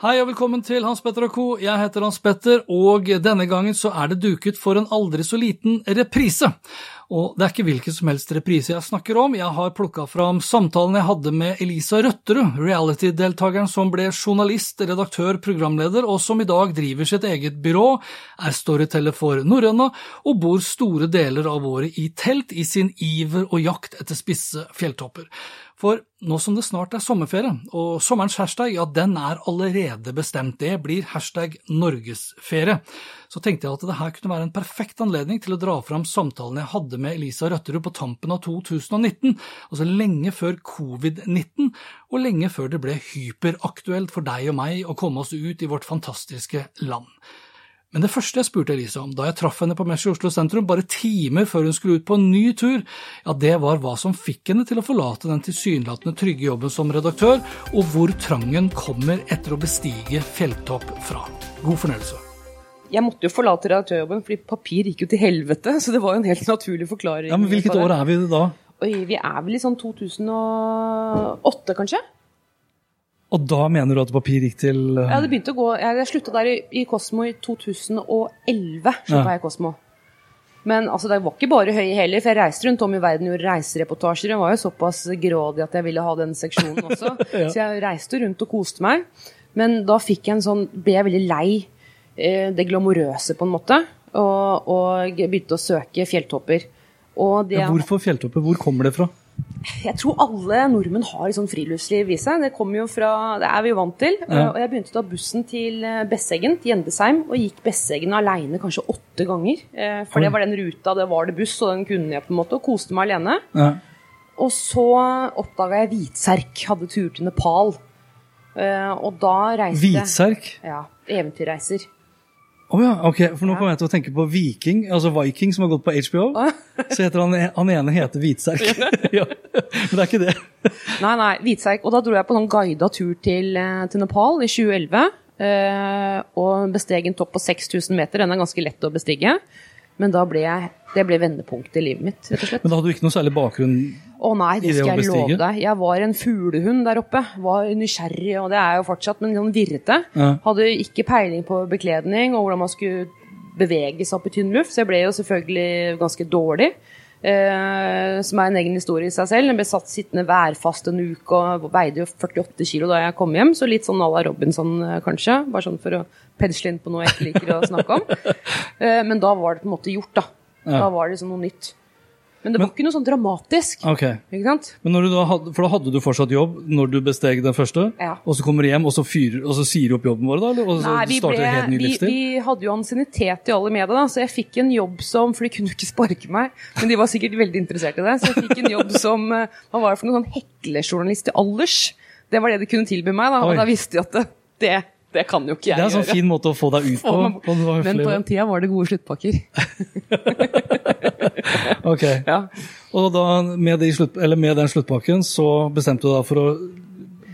Hei og velkommen til Hans Petter og co. Jeg heter Hans Petter, og denne gangen så er det duket for en aldri så liten reprise. Og det er ikke hvilken som helst reprise jeg snakker om, jeg har plukka fram samtalen jeg hadde med Elisa Røtterud, reality-deltakeren som ble journalist, redaktør, programleder, og som i dag driver sitt eget byrå, er storyteller for Norrøna og bor store deler av året i telt i sin iver og jakt etter spisse fjelltopper. For nå som det snart er sommerferie, og sommerens hashtag ja, den er allerede bestemt, det blir hashtag norgesferie, så tenkte jeg at det her kunne være en perfekt anledning til å dra fram samtalen jeg hadde med Elisa Røtterud på tampen av 2019, altså lenge før covid-19, og lenge før det ble hyperaktuelt for deg og meg å komme oss ut i vårt fantastiske land. Men det første jeg spurte Elisa om da jeg traff henne på Mesh Oslo sentrum, bare timer før hun skulle ut på en ny tur, ja, det var hva som fikk henne til å forlate den tilsynelatende trygge jobben som redaktør, og hvor trangen kommer etter å bestige fjelltopp fra. God fornøyelse. Jeg måtte jo forlate redaktørjobben fordi papir gikk jo til helvete, så det var jo en helt naturlig forklaring. Ja, men Hvilket år er vi da? Oi, Vi er vel i sånn 2008, kanskje? Og da mener du at papir gikk til uh... Ja, det begynte å gå Jeg slutta der i, i Kosmo i 2011. slutta ja. jeg i Kosmo. Men altså, det var ikke bare høye heller, for jeg reiste rundt om i verden og gjorde reisereportasjer. Jeg var jo såpass grådig at jeg ville ha den seksjonen også. ja. Så jeg reiste rundt og koste meg. Men da fikk jeg en sånn, ble jeg veldig lei eh, det glamorøse, på en måte. Og, og begynte å søke fjelltopper. Det, ja, hvorfor fjelltopper? Hvor kommer det fra? Jeg tror alle nordmenn har sånn friluftsliv i seg. Det kommer jo fra, det er vi jo vant til. Ja. Og jeg begynte å ta bussen til eh, Besseggen, til Gjendesheim, og gikk Besseggen alene kanskje åtte ganger. Eh, for det var den ruta, det var det buss, og den kunne jeg på en måte, og koste meg alene. Ja. Og så oppdaga jeg hvitserk. Hadde tur til Nepal. Eh, og da reiste Hvitserk? Ja. Eventyrreiser. Oh ja, ok, for nå kommer jeg til å tenke på Viking, altså Viking som har gått på HBO. så heter han, han ene heter Hvitserk. ja, men det er ikke det. nei, nei, Hvitserk. Og da dro jeg på sånn guida tur til, eh, til, Nepal i 2011. Uh, og besteg en topp på 6000 meter. Den er ganske lett å bestige. Men da ble jeg, det ble vendepunktet i livet mitt. rett og slett. Men da hadde du ikke noe særlig bakgrunn å nei, det skal jeg love deg. Jeg var en fuglehund der oppe. Var nysgjerrig, og det er jeg jo fortsatt, men sånn virrete. Ja. Hadde ikke peiling på bekledning og hvordan man skulle bevege seg opp i tynn luft, så jeg ble jo selvfølgelig ganske dårlig. Eh, som er en egen historie i seg selv. Jeg ble satt sittende værfast en uke og veide jo 48 kilo da jeg kom hjem, så litt sånn à la Robinson eh, kanskje. Bare sånn for å pensle inn på noe jeg ikke liker å snakke om. Eh, men da var det på en måte gjort, da. Da var det liksom noe nytt. Men det var men, ikke noe sånn dramatisk. Okay. Ikke sant? Men da hadde, for da hadde du fortsatt jobb når du besteg den første, ja. og så kommer du hjem og så, fyrer, og så sier du opp jobben vår? da? Eller? Og så Nei, vi, starter ble, helt ny vi, vi hadde jo ansiennitet i alle medier, da, så jeg fikk en jobb som For de kunne jo ikke sparke meg, men de var sikkert veldig interessert i det. Så jeg fikk en jobb som eh, Hva var det for noe sånn heklejournalist i alders? Det var det de kunne tilby meg, da, og da visste de at det, det det kan jo ikke jeg gjøre. Det er en sånn gjøre. fin måte å få deg ut på. på men på den tida var det gode sluttpakker. ok. Ja. Og da, med, de slutt, med, den sluttpakken så bestemte du deg for å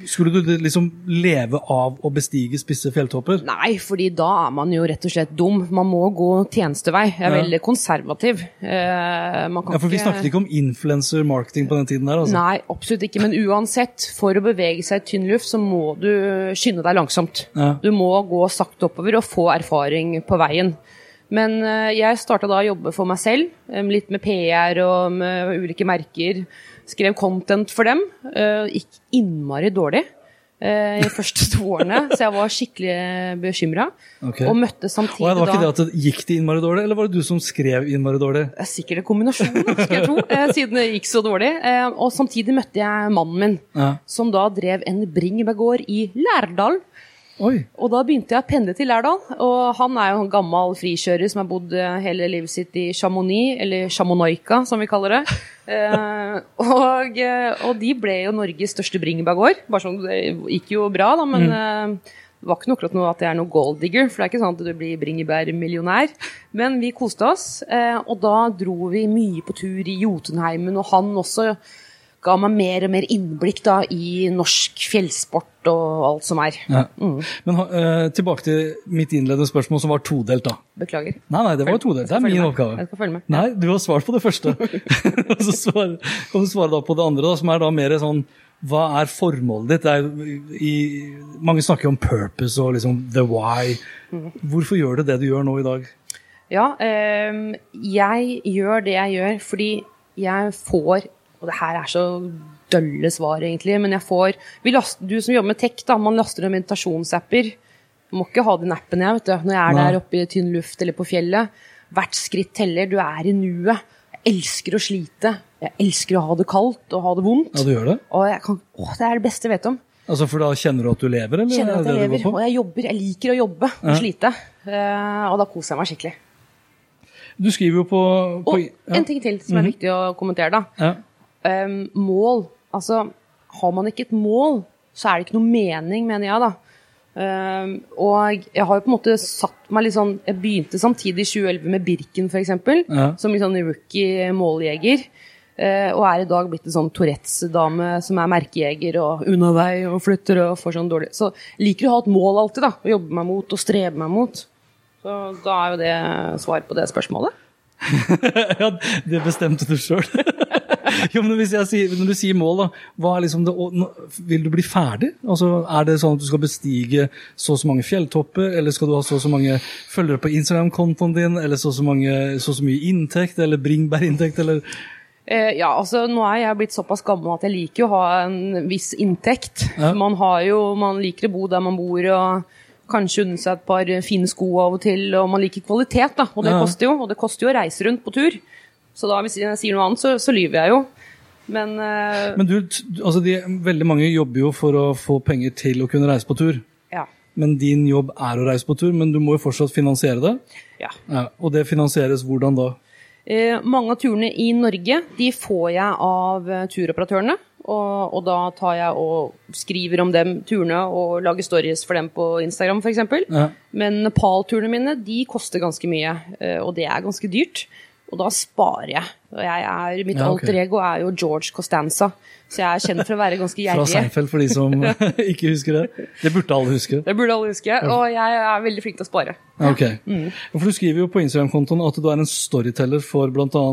Skulle du liksom leve av å bestige spisse fjelltopper? Nei, fordi da er man jo rett og slett dum. Man må gå tjenestevei. Jeg er ja. veldig konservativ. Eh, ja, For vi snakket ikke om influencer marketing på den tiden der? altså? Nei, absolutt ikke. Men uansett, for å bevege seg i tynn luft, så må du skynde deg langsomt. Ja. Du må gå sakte oppover og få erfaring på veien. Men eh, jeg starta da å jobbe for meg selv, eh, litt med PR og med ulike merker. Skrev content for dem. Uh, gikk innmari dårlig de første to årene, så jeg var skikkelig bekymra. Okay. Og møtte samtidig da Det var ikke det at det gikk det innmari dårlig, eller var det du som skrev innmari dårlig? Det er sikkert en kombinasjon, skal jeg tro, siden det gikk så dårlig. Og samtidig møtte jeg mannen min, som da drev en bringebærgård i Lærdal. Oi. Og da begynte jeg å pendle til Lærdal. Og han er jo en gammel frikjører som har bodd eh, hele livet sitt i Chamonix, eller Chamonoika som vi kaller det. eh, og, eh, og, de ble jo Norges største bringebærgård. Bare sånn, Det gikk jo bra, da, men mm. eh, det var ikke noe akkurat noe at jeg er noe gold digger, for det er ikke sånn at du blir bringebærmillionær. Men vi koste oss, eh, og da dro vi mye på tur i Jotunheimen, og han også ga meg mer og mer innblikk da, i norsk fjellsport og alt som er. Ja. Mm. Men uh, tilbake til mitt innledende spørsmål, som var todelt. da. Beklager. Nei, nei, det var todelt. Det er min oppgave. Jeg skal følge med. Nei, du har svart på det første. Og så svar, kan du svare da på det andre, da, som er da mer sånn hva er formålet ditt? Er, i, mange snakker om purpose og liksom the why. Mm. Hvorfor gjør du det du gjør nå i dag? Ja, øh, jeg gjør det jeg gjør fordi jeg får og det her er så dølle svar, egentlig, men jeg får last, Du som jobber med tech, da, man laster ned meditasjonsapper. Må ikke ha den appen jeg, vet du, når jeg er der oppe i tynn luft eller på fjellet. Hvert skritt teller. Du er i nuet. Jeg elsker å slite. Jeg elsker å ha det kaldt og ha det vondt. Ja, du gjør det? Og kan, å, det er det beste jeg vet om. Altså, For da kjenner du at du lever? eller? Kjenner at jeg lever, og jeg jobber. Jeg liker å jobbe og ja. slite. Uh, og da koser jeg meg skikkelig. Du skriver jo på, på Og ja. en ting til som er mm -hmm. viktig å kommentere. da. Ja um, mål Altså, har man ikke et mål, så er det ikke noe mening, mener jeg, da. Um, og jeg har jo på en måte satt meg litt sånn Jeg begynte samtidig i 2011 med Birken, f.eks. Ja. Som litt sånn rookie måljeger. Uh, og er i dag blitt en sånn Tourettes-dame som er merkejeger og unna vei og flytter og får sånn dårlig Så liker å ha et mål alltid, da. Å jobbe meg mot og strebe meg mot. Så da er jo det svar på det spørsmålet. ja, det bestemte du sjøl. jo, men hvis jeg sier, Når du sier mål, da, hva er liksom det, vil du bli ferdig? Altså, Er det sånn at du skal bestige så og så mange fjelltopper, eller skal du ha så og så mange følgere på Instagram-kontoen din, eller så og så, så, så mye inntekt, eller bringebærinntekt, eller eh, ja, altså Nå er jeg blitt såpass gammel at jeg liker å ha en viss inntekt. Ja. Man, har jo, man liker å bo der man bor, og kanskje unne seg et par fine sko av og til. Og man liker kvalitet, da, og det ja. koster jo. Og det koster jo å reise rundt på tur. Så da, hvis jeg sier noe annet, så, så lyver jeg jo. Men, uh, Men du, altså de, veldig mange jobber jo for å få penger til å kunne reise på tur. Ja. Men din jobb er å reise på tur, men du må jo fortsatt finansiere det. Ja. ja og det finansieres hvordan da? Eh, mange av turene i Norge de får jeg av uh, turoperatørene. Og, og, da tar jeg og skriver om dem turene og lager stories for dem på Instagram f.eks. Ja. Men Nepal-turene mine de koster ganske mye, uh, og det er ganske dyrt. Og da sparer jeg. Og jeg er, mitt ja, okay. alter ego er jo George Costanza, så jeg er kjent for å være ganske gjerrig. Fra Seinfeld, for de som ikke husker det. Det burde alle huske. Det burde alle huske, og jeg er veldig flink til å spare. Ok. Mm. For Du skriver jo på Instagram-kontoen at du er en storyteller for bl.a.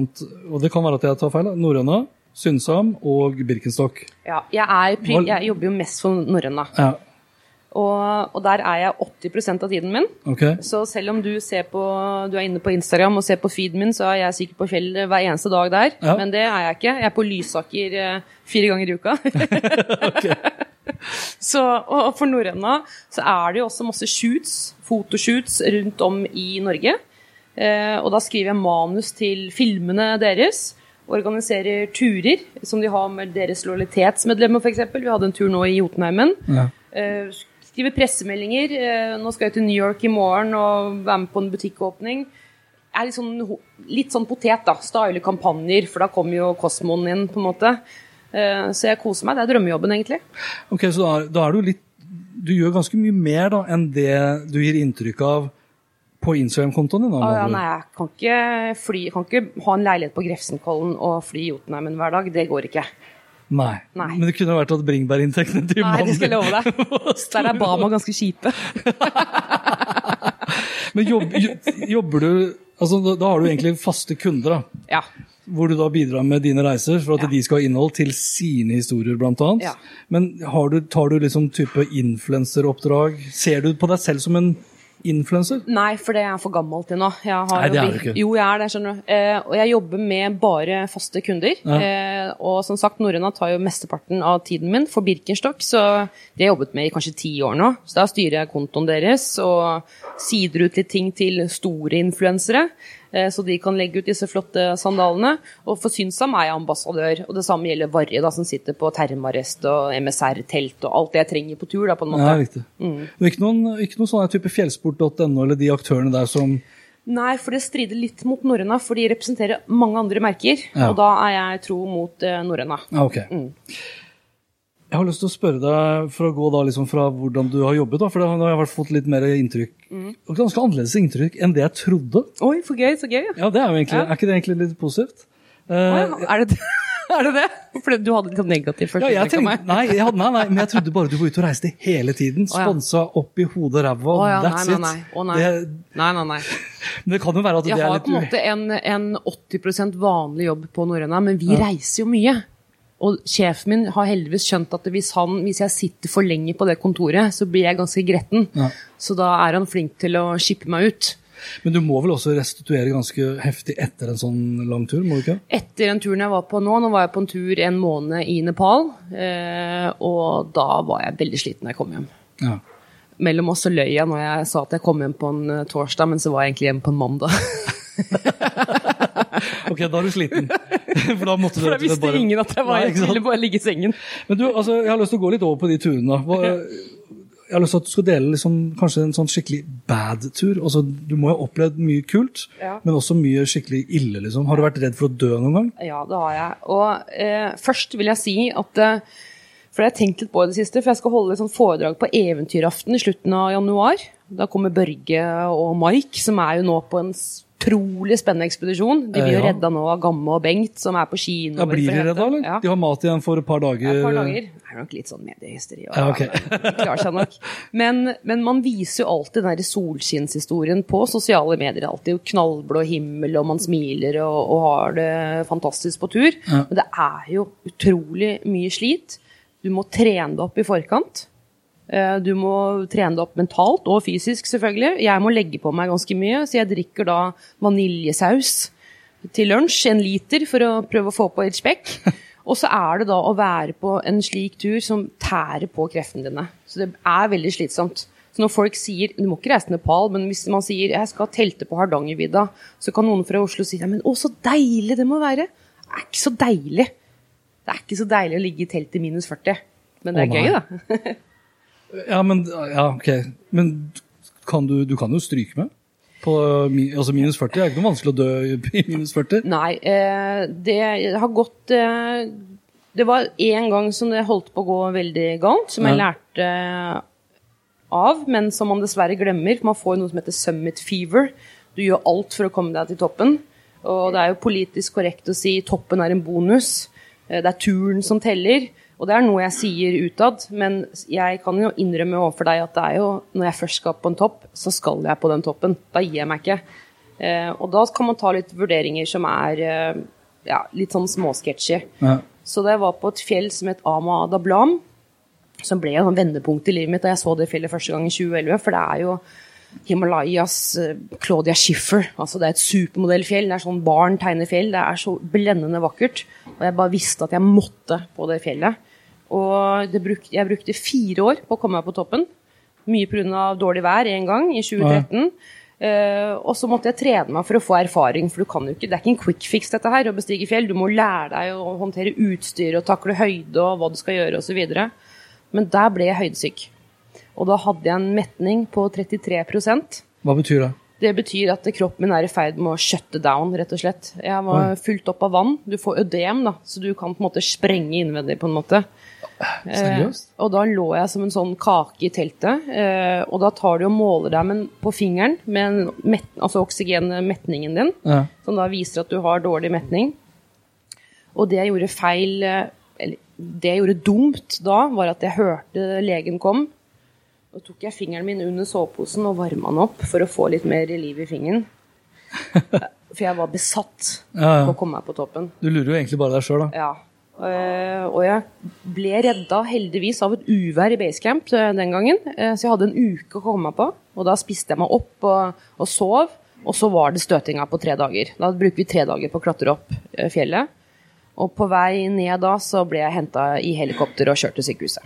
Og det kan være at jeg tar feil, Norrøna, Synsam og Birkenstock. Ja, jeg, er, jeg jobber jo mest for Norrøna. Ja. Og, og, der er jeg 80% av tiden min. Okay. Så selv om du, på, du, er inne på Instagram og ser på feeden min, så er jeg sikkert på fjellet hver eneste dag der. Ja. Men det er jeg ikke. Jeg er på Lysaker eh, fire ganger i uka. så, og for norrøna så er det jo også masse shoots, fotoshoots rundt om i Norge. Eh, og da skriver jeg manus til filmene deres. Organiserer turer som de har med deres lojalitetsmedlemmer, f.eks. Vi hadde en tur nå i Jotunheimen. Ja. Eh, skriver pressemeldinger. Eh, nå skal jeg til New York i morgen og være med på en butikkåpning. Jeg er litt sånn, litt sånn potet, da. Style kampanjer, for da kommer jo Kosmoen inn, på en måte. Eh, så jeg koser meg. Det er drømmejobben, egentlig. Ok, Så da, da er du litt Du gjør ganske mye mer da enn det du gir inntrykk av på Instagram-kontoen din? Da, ah, ja, nei, jeg kan ikke, fly, jeg kan ikke ha en leilighet på Grefsenkollen og fly Jotunheimen hver dag. Det går ikke. Nei. Nei. Men det kunne vært at bringebærinntektene til Nei, det skal jeg love deg. Der er Bama ganske kjipe. Men jobb, jobber du altså, da, da, har du egentlig faste kunder, da? Ja. Hvor du da bidrar med dine reiser for at ja. de skal ha innhold til sine historier, bl.a. Ja. Men du, tar du liksom type influenseroppdrag? Ser du på deg selv som en influenser? Nei, for det er jeg for gammel til nå. Nei, det er du ikke. Jo, jeg er det, skjønner du. Eh, og jeg jobber med bare faste kunder. Ja. Eh, og som sagt, Norrøna tar jo mesteparten av tiden min for Birkenstock, så det har jeg jobbet med i kanskje ti år nå. Så da styrer jeg kontoen deres og sider ut litt ting til store influensere. Eh, så de kan legge ut disse flotte sandalene. Og for Synsam er jeg ambassadør, og det samme gjelder Varje, da, som sitter på termarrest og MSR-telt og alt det jeg trenger på tur. da, på en måte. Ja, riktig. Mm. Ikke noen, ikke noen sånne type fjellsport.no eller de aktørene der som Nei, for det strider litt mot Norrøna, for de representerer mange andre merker. Ja. Og da er jeg tro mot uh, Norrøna. Okay. Mm. Jeg har lyst til å spørre deg, for å gå da liksom fra hvordan du har jobbet, da, for da har jeg fått litt mer inntrykk, mm. ganske annerledes inntrykk enn det jeg trodde. Oi, for gøy, så gøy. Ja, det Er jo egentlig, ja. er ikke det egentlig litt positivt? Uh, ja, er, det, er det det? For du hadde litt negativt først? Ja, jeg tenkte, nei, jeg hadde, nei, nei, men jeg trodde bare du var ute og reiste hele tiden. Sponsa oh, opp i hodet og ræva, oh, ja, that's nei, nei, nei. Oh, nei. Det, nei, nei, nei. Men det kan jo være at jeg det er litt Jeg har på en måte en, en 80% vanlig jobb på Norrøna, men vi reiser jo mye. Og sjefen min har heldigvis skjønt at hvis, han, hvis, jeg sitter for lenge på det kontoret, så blir jeg ganske gretten. Ja. Så da er han flink til å shippe meg ut. Men du må vel også restituere ganske heftig etter en sånn lang tur? må du ikke? Etter den turen jeg var på nå, nå var jeg på en tur en måned i Nepal. Eh, og da var jeg veldig sliten da jeg kom hjem. Ja. Mellom oss så løy jeg når jeg sa at jeg kom hjem på en uh, torsdag, men så var jeg egentlig hjemme på en mandag. ok, da er du sliten. For da måtte du For da visste bare... ingen at jeg var jeg ville bare ligge i sengen. Men du, altså, jeg har lyst til å gå litt over på de turene. Jeg har lyst til at du skal dele liksom, kanskje en sånn skikkelig bad tur. Altså, du må jo ha opplevd mye kult, ja. men også mye skikkelig ille. Liksom. Har du vært redd for å dø noen gang? Ja, det har jeg. Og eh, først vil jeg si at eh, For det har jeg tenkt litt på i det siste, for jeg skal holde et sånt foredrag på Eventyraften i slutten av januar. Da kommer Børge og Mike, som er jo nå på en utrolig spennende ekspedisjon. De blir jo ja. redda nå av Gamme og Bengt, som er på kino. Ja, Blir de redda, eller? Ja. De har mat igjen for et par dager? Ja, et par dager. Det er nok litt sånn mediehysteri. Ja, okay. klarer seg nok. Men, men, man viser jo alltid den solskinnshistorien på sosiale medier. Alltid knallblå himmel, og man smiler og, og har det fantastisk på tur. Men det er jo utrolig mye slit. Du må trene deg opp i forkant. Eh, du må trene deg opp mentalt og fysisk, selvfølgelig. Jeg må legge på meg ganske mye, så jeg drikker da vaniljesaus til lunsj, en liter, for å prøve å få på et spekk. Og så er det da å være på en slik tur som tærer på kreftene dine. Så det er veldig slitsomt. Så når folk sier du må ikke reise til Nepal, men hvis man sier jeg skal telte på Hardangervidda, så kan noen fra Oslo si men å, så deilig det må være. Det er ikke så deilig. Det er ikke så deilig å ligge i telt i minus 40. Men det er gøy, da. Ja, men ja, ok. Men kan du, du kan jo stryke med? På altså minus 40 er ikke noe vanskelig å dø i minus 40? Nei, eh, det har gått eh, Det var én gang som det holdt på å gå veldig galt, som jeg lærte av, men som man dessverre glemmer. Man får noe som heter summit fever. Du gjør alt for å komme deg til toppen. Og det er jo politisk korrekt å si toppen er en bonus. Eh, det er turen som teller. Og det er noe jeg sier utad, men jeg kan jo innrømme overfor deg at det er jo når jeg først skal på en topp, så skal jeg på den toppen. Da gir jeg meg ikke. Eh, og da kan man ta litt vurderinger som er eh, ja, litt sånn småsketsjy. Ja. Så da jeg var på et fjell som het Ama Adablam, som ble et vendepunkt i livet mitt da jeg så det fjellet første gang i 2011, for det er jo Himalayas uh, Claudia Schiffer. Altså det er et supermodellfjell. Det er sånn barn tegner fjell. Det er så blendende vakkert. Og jeg bare visste at jeg måtte på det fjellet. Og bruk, jeg brukte fire år på å komme meg på toppen. Mye pga. dårlig vær en gang i 2013. Ja. Uh, og så måtte jeg trene meg for å få erfaring, for du kan jo ikke, det er ikke en quick fix dette her, å bestige fjell. Du må lære deg å håndtere utstyr og takle høyde og hva du skal gjøre osv. Men der ble jeg høydesyk. Og da hadde jeg en metning på 33% Hva betyr det? Det betyr at kroppen min er i ferd med å shutte down, rett og slett. Jeg var fullt opp av vann. Du får ødem, da, så du kan på en måte sprenge innvendig, på en måte. Seriøst? Eh, og da lå jeg som en sånn kake i teltet. Eh, og da tar du og måler deg med, på fingeren med met, altså oksygenmetningen din, ja. som da viser at du har dårlig metning. Og det jeg gjorde feil eh, Eller det jeg gjorde dumt da, var at jeg hørte legen kom. Og tok jeg fingeren min under soveposen og varma den opp for å få litt mer liv i fingeren. For jeg var besatt ja, ja. på å komme meg på toppen. Du lurer jo egentlig bare deg sjøl, da. Ja. Uh, og jeg ble redda heldigvis av et uvær i basecamp uh, den gangen. Uh, så jeg hadde en uke å komme meg på. Og da spiste jeg meg opp og, og, sov. Og så var det støtinga på tre dager. Da bruker vi tre dager på å klatre opp fjellet. Og på vei ned da så ble jeg henta i helikopter og kjørt til sykehuset.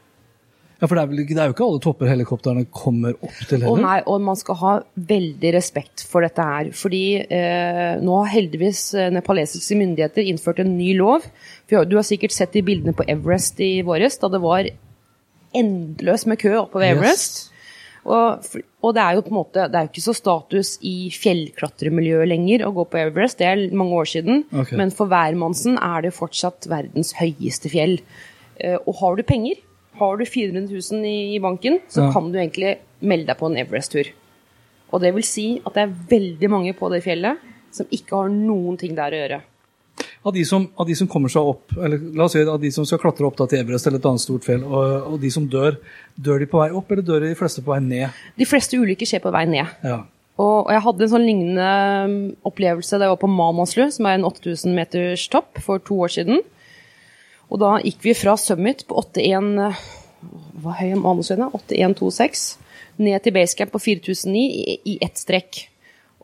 Ja, for det er, vel, det er, jo ikke alle topper helikoptrene kommer opp til heller? Og nei, og man skal ha veldig respekt for dette her. Fordi eh, nå har heldigvis eh, nepalesiske myndigheter innført en ny lov. For du har sikkert sett de bildene på Everest i våres, da det var endeløst med kø oppover Everest. Yes. Og, og, det er jo på en måte, det er jo ikke så status i fjellklatremiljøet lenger å gå på Everest, det er mange år siden. Okay. Men for hvermannsen er det fortsatt verdens høyeste fjell. Eh, og har du penger, har du 400 000 i, i banken, så ja. kan du egentlig melde deg på en Everest-tur. Og det vil si at det er veldig mange på det fjellet som ikke har noen ting der å gjøre. Av de, som, av de som kommer seg opp, eller la oss si av de som skal klatre opp til Everest eller et annet stort fjell, og, og, de som dør, dør de på vei opp, eller dør de fleste på vei ned? De fleste ulykker skjer på vei ned. Ja. Og, og, jeg hadde en sånn lignende um, opplevelse da jeg var på Mamaslu, som er en 8000 meters topp, for to år siden. Og da gikk vi fra Summit på 81 Hva høy er manusøyene? 8126 ned til basecamp på 4009 i, i ett strekk.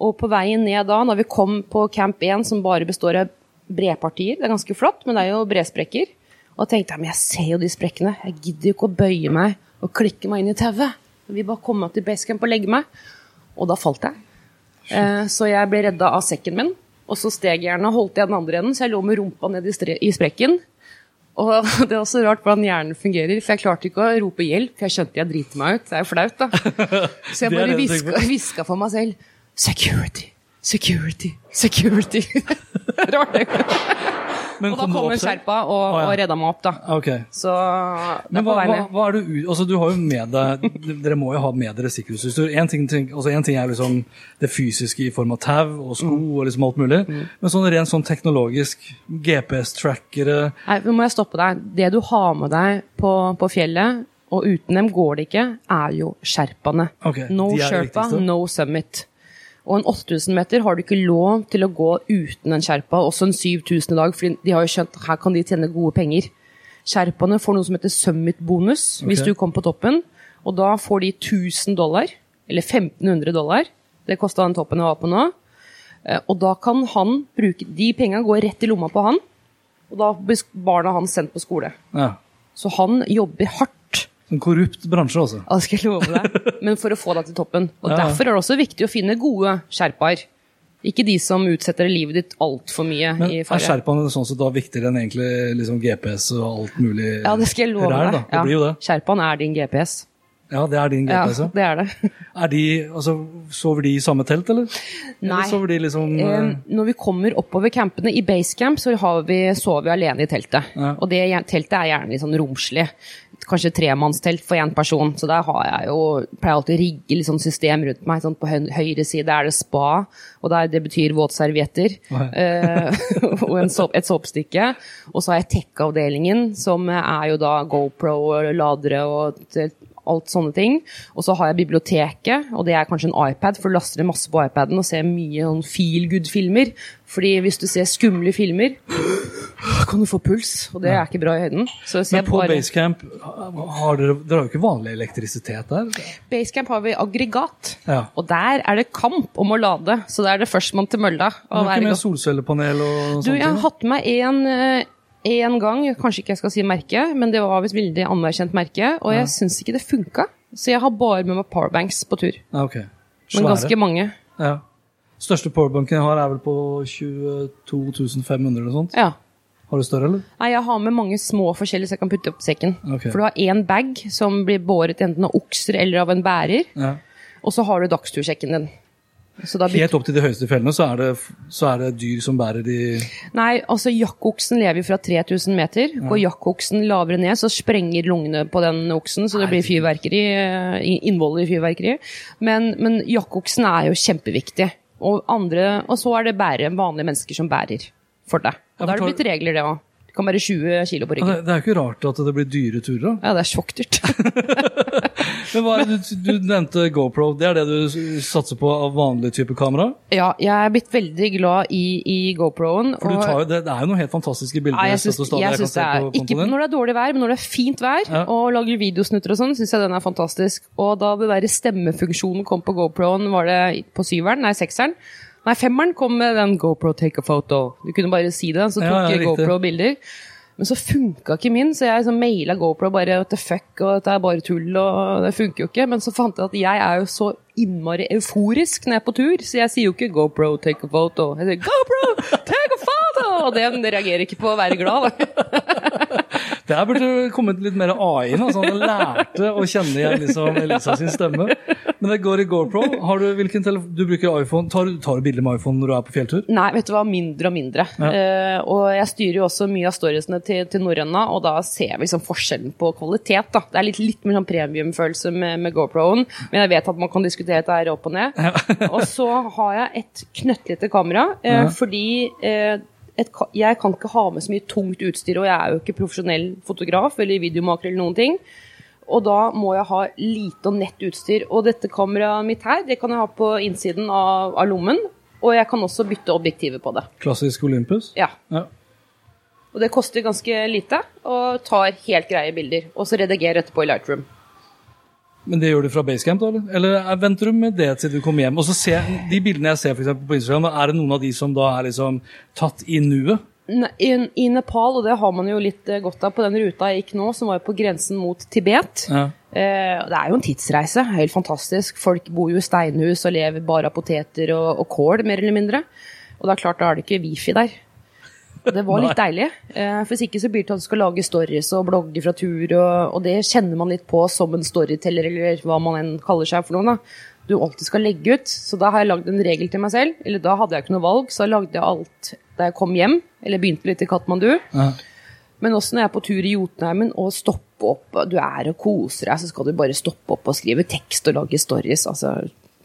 Og på veien ned da, når vi kom på camp 1, som bare består av bredpartier Det er ganske flott, men det er jo bredsprekker. Og tenkte jeg men jeg ser jo de sprekkene. Jeg gidder jo ikke å bøye meg og klikke meg inn i tauet. Vi bare komme til basecamp og legge meg. Og da falt jeg. Eh, så jeg ble redda av sekken min. Og så steg jeg og holdt jeg den andre enden, så jeg lå med rumpa ned i sprekken. Og det er også rart hvordan hjernen fungerer, for jeg klarte ikke å rope hjelp, for jeg skjønte jeg driter meg ut. Det er jo flaut, da. Så jeg bare hviska for meg selv Security, security, security. Rart, det. Men og da kom en Sherpa og, ah, ja. og redda meg opp, da. Okay. Så Men hva, hva, hva, er du altså, du har jo med deg Dere må jo ha med dere sikkerhetsutstyr. Én ting, altså, ting, er liksom det fysiske i form av tau og sko mm. og liksom alt mulig. Mm. Men sånn rent sånn teknologisk, GPS-trackere Nei, nå må jeg stoppe deg. Det du har med deg på, på fjellet, og uten dem går det ikke, er jo sherpaene. Okay, no sherpa, no summit. Og en 8000 meter har du ikke lov til å gå uten en sherpa, også en 7000 i dag, for de har jo skjønt her kan de tjene gode penger. Sherpaene får noe som heter summit-bonus okay. hvis du kommer på toppen, og da får de 1000 dollar, eller 1500 dollar. Det kosta den toppen jeg var på nå. Eh, og da kan han bruke De pengene går rett i lomma på han, og da blir barna hans sendt på skole. Ja. Så han jobber hardt en korrupt bransje, altså. Ja, skal jeg love deg. Men for å få deg til toppen. Og ja. Derfor er det også viktig å finne gode sherpaer. Ikke de som utsetter livet ditt altfor mye Men, i fare. Er sherpaene sånn sett da viktigere enn egentlig liksom GPS og alt mulig Ja, det skal jeg love deg. Det ja. blir. Sherpaen er din GPS. Ja, det er din GPS, ja. det er det. er de, altså, Sover de i samme telt, eller? Nei. Eller de liksom, eh, når vi kommer oppover campene, i basecamp, så vi, sover vi alene i teltet. Ja. Og det teltet er gjerne litt sånn romslig kanskje tremannstelt for én person. Så der har jeg jo pleier alltid å rigge litt sånn system rundt meg. Sånn på høyre side er det spa, og der, det betyr våtservietter. Uh, og så, et såpestykke. Og så har jeg tech-avdelingen, som er jo da GoPro og ladere og alt sånne ting. Og så har jeg biblioteket, og det er kanskje en iPad, for du laster ned masse på iPaden og ser mye sånn feel good-filmer. Fordi hvis du ser skumle filmer, kan du få puls, og det er ikke bra i høyden. Men på bare... Basecamp har dere, dere har jo ikke vanlig elektrisitet der? Basecamp har vi aggregat, ja. og der er det kamp om å lade. Så det er det førstemann til mølla. Du har ikke med solcellepanel og sånt? Du, jeg har hatt med en én gang, kanskje ikke jeg skal si merke, men det var visst veldig anerkjent merke, og jeg ja. syns ikke det funka. Så jeg har bare med meg powerbanks på tur. Ja, okay. Men ganske mange. Ja. Største powerbanken jeg har, er vel på 22 500 eller sånt? Ja. Har du større, eller? Nei, jeg har med mange små forskjellige så jeg kan putte opp sekken. Okay. For du har én bag som blir båret enten av okser eller av en bærer. Ja. Og så har du dagstursekken din. Helt opp til de høyeste fjellene så er, det, så er det dyr som bærer de Nei, altså jakkoksen lever fra 3000 meter. Ja. Går jakkoksen lavere ned, så sprenger lungene på den oksen, så det blir fyrverkeri, eh, innvoller i fyrverkeri. Men, men jakkoksen er jo kjempeviktig. Og, andre, og så er det bære, vanlige mennesker som bærer for deg. Og da er det blitt regler, det òg kan være 20 kilo på ryggen. Det er jo ikke rart at det blir dyre turer, da. Ja, det er sjokkdyrt. Men hva du, du, nevnte GoPro. Det er det du satser på av vanlig type kamera? Ja, jeg er blitt veldig glad i, i GoPro-en. For du tar, det, det, er jo noen helt fantastiske bilder. Ja, jeg syns, jeg syns det er, Ikke når det er dårlig vær, men når det er fint vær ja. og lager videosnutter og sånn, syns jeg den er fantastisk. Og da det der stemmefunksjonen kom på GoPro-en, var det på syveren, nei sekseren, Nei, femmeren kom med den GoPro take a photo. Du kunne bare si det, så tok ja, ja, GoPro bilder. Men så funka ikke min, så jeg liksom maila GoPro bare what the fuck, og dette er bare tull, og det funker jo ikke. Men så fant jeg at jeg er jo så innmari euforisk når jeg er på tur, så jeg sier jo ikke GoPro take a photo. Jeg sier GoPro take a photo! Og den reagerer ikke på å være glad, da. Der burde det kommet litt mer AI inn. Altså, han lærte å kjenne igjen liksom, Elisa sin stemme. Men det går i GoPro. Har du, hvilken du bruker iPhone. Tar, tar, du bilder med iPhone når du er på fjelltur? Nei, vet du hva, mindre og mindre. Ja. Uh, og jeg styrer jo også mye av storiesene til, til Norrøna, og da ser vi liksom forskjellen på kvalitet. Da. Det er litt, litt mer sånn premiumfølelse med, med GoPro-en, men jeg vet at man kan diskutere dette her opp og ned. Ja. og så har jeg et knøttlite kamera, uh, ja. fordi uh, et, jeg kan ikke ha med så mye tungt utstyr, og jeg er jo ikke profesjonell fotograf eller videomaker eller noen ting. Og da må jeg ha lite og nett utstyr. Og dette kameraet mitt her, det kan jeg ha på innsiden av, av lommen. Og jeg kan også bytte objektivet på det. Klassisk Olympus? Ja. ja. Og det koster ganske lite, og tar helt greie bilder. Og så redigerer etterpå i Lightroom. Men det gjør du fra Basecamp, da? Eller venter du med det til du kommer hjem? Og så ser, De bildene jeg ser for på Instagram, er det noen av de som da er liksom tatt i nuet? I, I, Nepal, og det har man jo litt eh, godt av på den ruta jeg gikk nå, som var på grensen mot Tibet. Ja. Eh, det er jo en tidsreise. Helt fantastisk. Folk bor jo i steinhus og lever bare av poteter og, og kål, mer eller mindre. Og det er klart, da er det ikke wifi der. Det var litt deilig. Eh, Hvis ikke så blir det til at du skal lage stories og blogge fra tur, og, og, det kjenner man litt på som en storyteller, eller hva man enn kaller seg for noe. da. Du alltid skal legge ut. Så da har jeg lagd en regel til meg selv. Eller da hadde jeg ikke noe valg, så lagde jeg alt da jeg kom hjem, eller begynte litt i Katmandu. Ja. Men også når jeg er på tur i Jotunheimen og stopper opp, du er og koser deg, så skal du bare stoppe opp og skrive tekst og lage stories. Altså,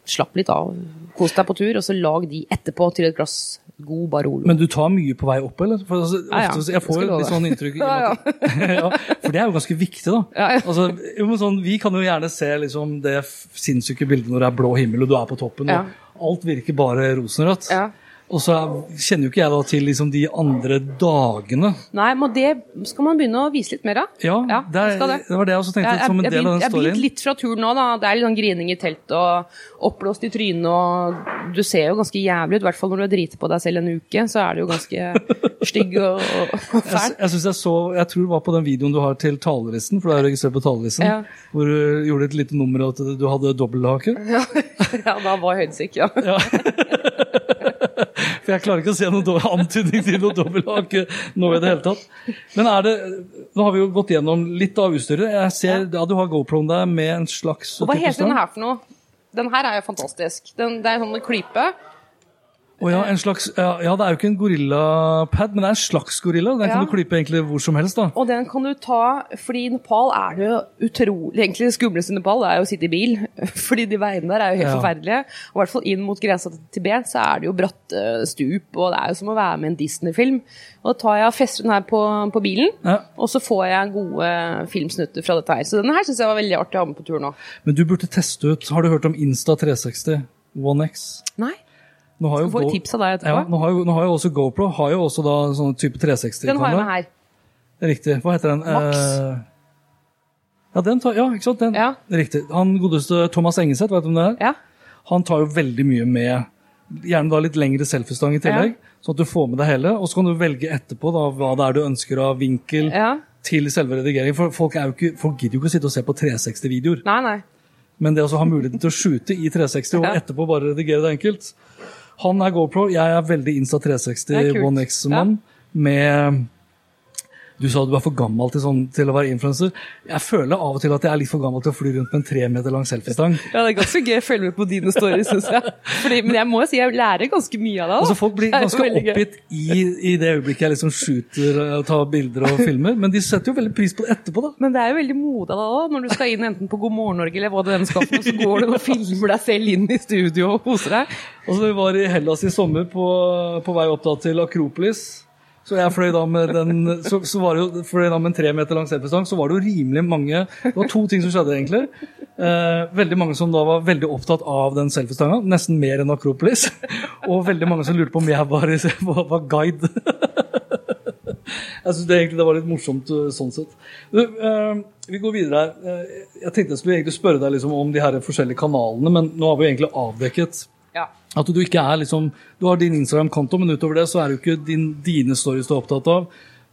slapp litt av. Kos deg på tur, og så lag de etterpå til et glass god Barolo. Men du tar mye på vei opp, eller? For altså, ja, ja. Jeg får jo litt sånn inntrykk ja, ja. For det er jo ganske viktig, da. Altså, sånn, vi kan jo gjerne se liksom, det sinnssyke bildet når det er blå himmel og du er på toppen, og alt virker bare rosenrødt. Og så kjenner jo ikke jeg da til liksom de andre dagene. Nei, men det skal man begynne å vise litt mer av. Ja, ja det, er, det. det, var det jeg også tenkte jeg, som en del av den storyen. Jeg har begynt litt fra turen nå, da. Det er litt sånn grining i teltet og oppblåst i trynet og Du ser jo ganske jævlig ut, i hvert fall når du har driti på deg selv en uke. Så er det jo ganske stygg og, og fæl. Jeg, jeg jeg så Jeg tror det var på den videoen du har til talerlisten, for du er registrert på talerlisten, ja. hvor du gjorde et lite nummer av at du hadde dobbelthake. Ja, ja da var jeg høydesyk, ja. ja. For jeg klarer ikke å se noen antydning til noe dobbelthake nå i det hele tatt. Men er det Nå har vi jo gått gjennom litt av utstyret. Jeg ser ja. du har GoPro-en der med en slags Og Hva heter den her for noe? Den her er jo fantastisk. Den, det er en sånn klype. Oh, ja, en slags, ja, ja, det er jo ikke en gorillapad, men det er en slags gorilla. Den kan du klype egentlig hvor som helst. da. Og den kan du ta, fordi i Nepal er det jo utrolig Egentlig det skumleste i Nepal er jo å sitte i bil, fordi de veiene der er jo helt forferdelige. Og i hvert fall inn mot grensa til Tibet så er det jo bratte stup, og det er jo som å være med i en Disney-film. Og da tar jeg og fester den her på, på bilen, Ja. og så får jeg gode filmsnutter fra dette her. Så denne her syns jeg var veldig artig å ha med på tur nå. Men du burde teste ut Har du hørt om Insta360 One X? Nei, Nå har jo Skal få et tips av deg Ja, nå har, jo, nå har jo også GoPro har jo også da sånn type 360 Den har jeg med her. Riktig. Hva heter den? Max. Eh, ja, den tar, ja, ikke sant? Den. Ja. Riktig. Han godeste Thomas Engeseth, vet du om det er? Ja. Han tar jo veldig mye med Gjerne da litt lengre selfiestang i tillegg, sånn at du får med deg hele. Og så kan du velge etterpå da, hva det er du ønsker av vinkel ja. til selve redigeringen. For folk, ikke, folk gidder jo ikke å sitte og se på 360-videoer. Nei, nei. Men det å ha muligheten til å shoote i 360 og etterpå bare redigere det enkelt Han er GoPro, jeg er veldig er Insta360. One X-mann med Du sa du er for gammel til, sånn, til å være influenser. Jeg føler av og til at jeg er litt for gammel til å fly rundt med en tre meter lang selfiestang. Ja, det er ganske gøy å følge med på dine stories, syns jeg. Fordi, men jeg må jo si jeg lærer ganske mye av det. Altså Folk blir ganske oppgitt i, i det øyeblikket jeg liksom shooter og tar bilder og filmer, men de setter jo veldig pris på det etterpå. da. Men det er jo veldig modig av deg da, når du skal inn enten på God morgen Norge eller hva det enn skal så går du og filmer deg selv inn i studio og koser deg. Altså, Vi var i Hellas i sommer på, på vei opp da til Akropolis. Så jeg fløy da med den, så, så var det jo, fløy da med en tre meter lang selfiestang, så var det jo rimelig mange Det var to ting som skjedde, egentlig. Eh, veldig mange som da var veldig opptatt av den selfiestanga, nesten mer enn Akropolis. Og veldig mange som lurte på om jeg var, var, guide. Jeg syns egentlig det var litt morsomt uh, sånn sett. Du, eh, vi går videre her. Eh, jeg tenkte jeg skulle egentlig spørre deg liksom om de her forskjellige kanalene, men nå har vi egentlig avdekket. At du ikke er liksom Du har din Instagram-konto, men utover det så er det jo ikke din, dine stories du er opptatt av.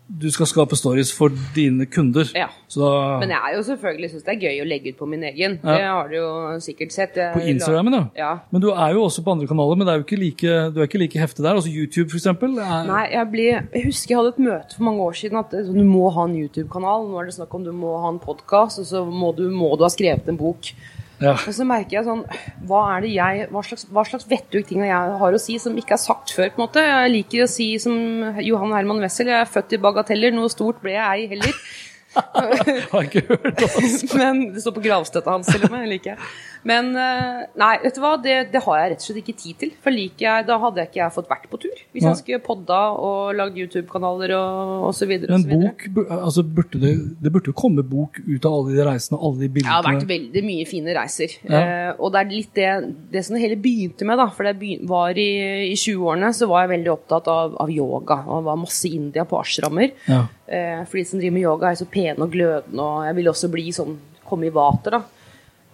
Du skal skape stories for dine kunder. Ja. Da, Men jeg er jo selvfølgelig syns det er gøy å legge ut på min egen. Ja. Det har du jo sikkert sett. Jeg på Instagramen, ja. Ja. Men du er jo også på andre kanaler, men det er jo ikke like, du er ikke like heftig der. Altså YouTube. Er, Nei, jeg, blir, jeg husker jeg hadde et møte for mange år siden at eh, du må ha en YouTube-kanal. Nå er det snakk om du må ha en podkast, og så må du, må du ha skrevet en bok. Ja. Og så merker jeg sånn Hva er det jeg Hva slags, hva slags vettug ting jeg har å si som ikke er sagt før, på en måte? Jeg liker å si som Johan Herman Wessel, jeg er født i bagateller, noe stort ble jeg ei heller. Har ikke hørt altså. Men det står på gravstøtta hans, til og med. liker jeg. Men eh, nei, vet du hva, det, det har jeg rett og slett ikke tid til. For like jeg, da hadde jeg ikke jeg fått vært på tur. Hvis Nei. jeg skulle podda og lagd YouTube-kanaler og, og så videre. Men bok, altså burde det, det burde jo komme bok ut av alle de reisene, alle de Jeg har vært veldig mye fine reiser. Ja. Eh, og det er litt det, det som det hele begynte med, da. For det var i, i 20-årene så var jeg veldig opptatt av, av yoga. Og det var masse i India på ashrammer. Ja. Eh, for de som driver med yoga, er så pene og glødende, og jeg ville også bli sånn, komme i vater, da.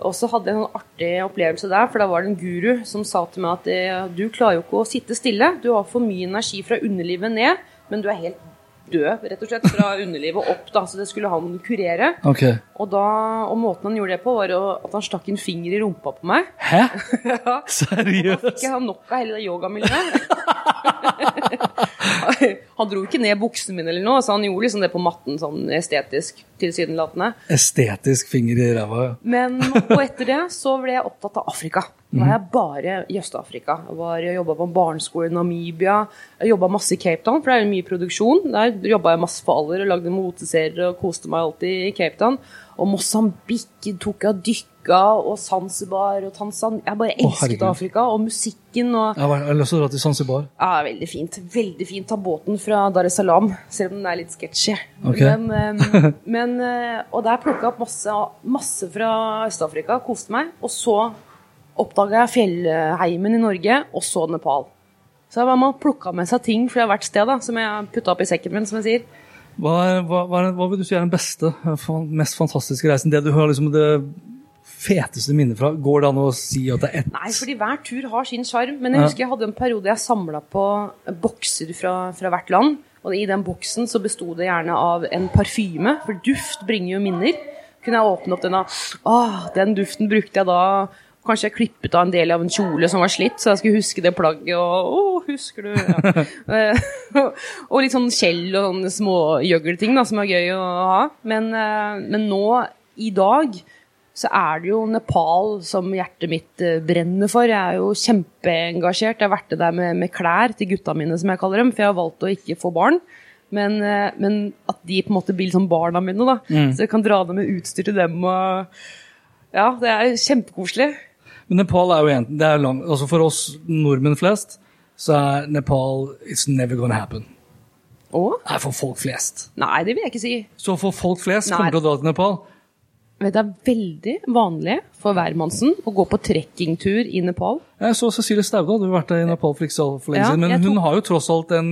Og så hadde jeg en artig opplevelse der, for da var det en guru som sa til meg at eh, du klarer jo ikke å sitte stille. Du har for mye energi fra underlivet ned, men du er helt død, rett og slett, fra underlivet opp, da. Så det skulle han kurere. Okay. Og, da, og måten han gjorde det på, var at han stakk en finger i rumpa på meg. Hæ? Da Seriøst? fikk jeg ha nok av hele det yogamiljøet. han dro ikke ned buksene mine eller noe, så han gjorde liksom det på matten sånn estetisk tilsynelatende. Estetisk finger i ræva. ja. Men og etter det så ble jeg opptatt av Afrika. Da var jeg bare i Øst-Afrika. Jeg jobba på en barneskole i Namibia. Jeg jobba masse i Cape Town, for det er jo mye produksjon. Der jobba jeg masse for aller og lagde moteserier og koste meg alltid i Cape Town. Og Mosambik tok jeg og dykka, og Zanzibar og Tanzania. Jeg bare elsket Å, Afrika, og musikken og Jeg har lyst til å dra til Zanzibar. ja, veldig fint. Veldig fint. Ta båten fra Dar es Salaam, selv om den er litt sketchy. Okay. Men, eh, men, eh, og der plukka jeg opp masse, masse fra Øst-Afrika, koste meg. Og så oppdaga jeg fjellheimen i Norge, og så Nepal. Så jeg bare plukka med seg ting fra hvert sted da, som jeg putta opp i sekken min, som jeg sier. Hva, er, hva, hva, er, hva vil du si er den beste, mest fantastiske reisen? Det du har liksom det feteste minnet fra? Går det an å si at det er ett? Nei, fordi hver tur har sin sjarm. Men jeg husker jeg hadde en periode jeg samla på bokser fra, fra hvert land. Og i den boksen så besto det gjerne av en parfyme, for duft bringer jo minner. Kunne jeg åpne opp den og Åh, den duften brukte jeg da. Kanskje jeg klippet av en del av en kjole som var slitt, så jeg skulle huske det plagget. Og å, husker du? Ja. Eh, og litt sånn skjell og sånne smågjøgleting da, som er gøy å ha. Men, eh, men nå, i dag, så er det jo Nepal som hjertet mitt eh, brenner for. Jeg er jo kjempeengasjert. Jeg har vært der med, med, klær til gutta mine, som jeg kaller dem, for jeg har valgt å ikke få barn. Men, men at de på en måte blir som barna mine, da. Mm. Så jeg kan dra dem med utstyr til dem og Ja, det er kjempekoselig. Men Nepal er jo en, det er lang, altså For oss nordmenn flest så er Nepal It's never gonna happen. Og? Nei, for folk flest. Nei, det vil jeg ikke si. Så for folk flest Nei. kommer til å dra til Nepal? Men Det er veldig vanlig for hvermannsen å gå på trekkingtur i Nepal. Jeg så Cecilie Stauda, du har vært der i Nepal for ikke så lenge ja, siden. Men tok... hun har jo tross alt en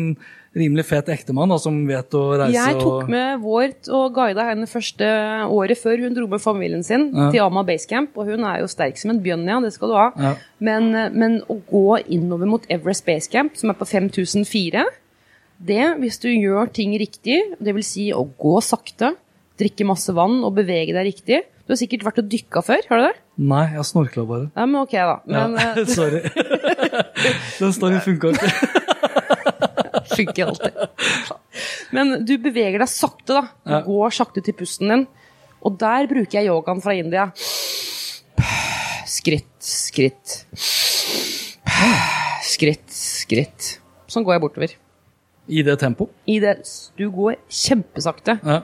rimelig fet ektemann da, som vet å reise. Jeg tok med Vårt og guida henne første året før hun dro med familien sin ja. til Ama Basecamp. Og hun er jo sterk som en bjønn, ja, det skal du ha. Ja. Men, men, å gå innover mot Everest Basecamp, som er på 5004 det, hvis du gjør ting riktig, dvs. Si å gå sakte, drikke masse vann og bevege deg riktig. Du har sikkert vært og dykka før, har du det? Nei, jeg snorkla bare. Ja, men ok, da. Men, ja, sorry. Den storyen funka ikke. Funker alltid. Men du beveger deg sakte, da. Du går sakte til pusten din. Og der bruker jeg yogaen fra India. Skritt, skritt. Skritt, skritt. Sånn går jeg bortover. I det tempoet? I det. Du går kjempesakte. Ja.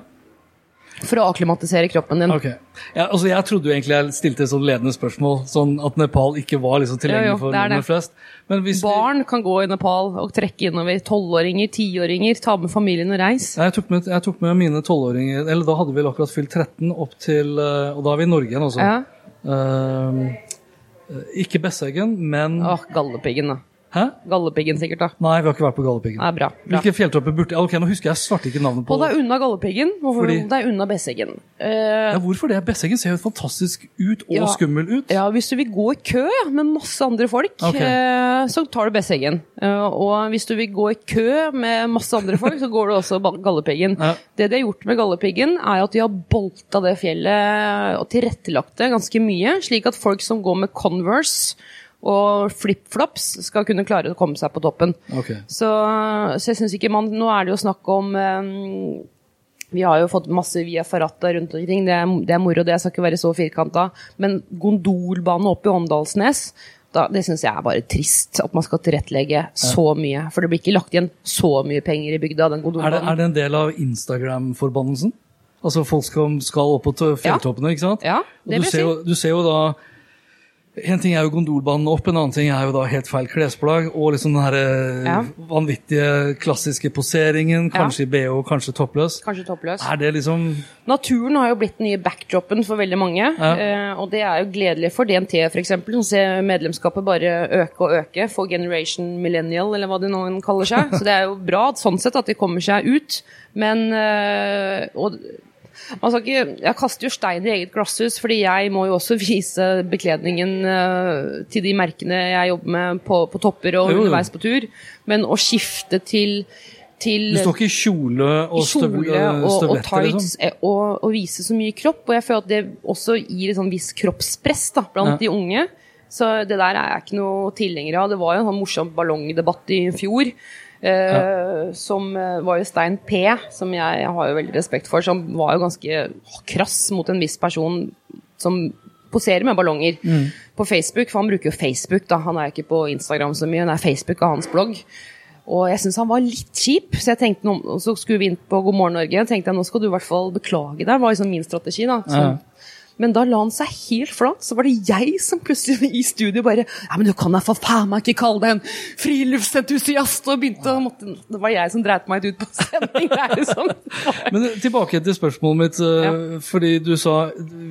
For å akklimatisere kroppen din. Okay. Ja, altså jeg trodde jo egentlig jeg stilte et sånn ledende spørsmål, sånn at Nepal ikke var liksom tilgjengelig for nordmenn flest. Barn vi... kan gå i Nepal og trekke innover. Tolvåringer, tiåringer. Ta med familien og reis. Jeg tok med, jeg tok med mine tolvåringer, eller da hadde vi vel akkurat fylt 13, opp til eh, Og da er vi i Norge igjen, altså. Ja. Uh, ikke Besseggen, men Åh, Galdhøpiggen, da. Hæ? Galdhøpiggen, sikkert. da. Nei, vi har ikke vært på Galdhøpiggen. Nei, bra, bra. Hvilke fjelltopper burde Ok, Nå husker jeg svarte ikke navnet på det er unna Galdhøpiggen, og Fordi... det er unna Besseggen. Uh, ja, hvorfor det? Besseggen ser jo fantastisk ut, og ja, skummel ut. Ja, Hvis du vil gå i kø med masse andre folk, okay. uh, så tar du Besseggen. Uh, og hvis du vil gå i kø med masse andre folk, så går du også Galdhøpiggen. Ja. Det de har gjort med Galdhøpiggen, er at de har bolta det fjellet og tilrettelagt det ganske mye, slik at folk som går med Converse og flipflops skal kunne klare å komme seg på toppen. Okay. Så, så, jeg syns ikke man Nå er det jo snakk om um, vi har jo fått masse via Farata rundt omkring, det er, det er moro, det skal ikke være så firkanta. Men gondolbane opp i Åndalsnes, da, det syns jeg er bare trist. At man skal tilrettelegge så mye. For det blir ikke lagt igjen så mye penger i bygda. den er det, er det en del av Instagram-forbannelsen? Altså folk skal, skal opp på fjelltoppene, ja. ikke sant? Ja, det vil si. du ser jo da en ting er jo gondolbanen opp, en annen ting er jo da helt feil klesplagg. Og liksom den her eh, ja. vanvittige klassiske poseringen. Kanskje ja. i BH, kanskje toppløs. Kanskje toppløs. Er det liksom Naturen har jo blitt den nye backdropen for veldig mange. Ja. Eh, og det er jo gledelig for DNT f.eks., som ser medlemskapet bare øke og øke. For Generation Millennial, eller hva det nå kaller seg. Så det er jo bra sånn sett at de kommer seg ut. Men eh, og ikke, jeg kaster jo stein i eget glasshus, fordi jeg må jo også vise bekledningen uh, til de merkene jeg jobber med på, på topper og underveis på tur. Men å skifte til til, du står ikke i kjole og, støvletter? og, og tights liksom. Eh, og, og, vise så mye kropp. Og jeg føler at det også gir et sånn viss kroppspress da, blant ja. de unge. Så det der er jeg ikke noe tilhenger av. Det var jo en sånn morsom ballongdebatt i fjor ja. Som eh, var jo Stein P, som jeg, jeg, har jo veldig respekt for, som var jo ganske krass mot en viss person som poserer med ballonger mm. på Facebook. For han bruker jo Facebook, da. Han er ikke på Instagram så mye, det er Facebook av hans blogg. Og jeg syns han var litt kjip, så jeg tenkte, så skulle vi inn på God morgen Norge. tenkte jeg nå skal du i hvert fall beklage deg, var liksom min strategi. da. Så, ja. Men da la han seg helt flat. Så var det jeg som plutselig i studio bare Ja, men du kan da for faen meg ikke kalle deg en friluftsentusiast! Og begynte å måtte Det var jeg som dreit meg ut på sending. Sånn. men tilbake til spørsmålet mitt. Eh, ja. Fordi du sa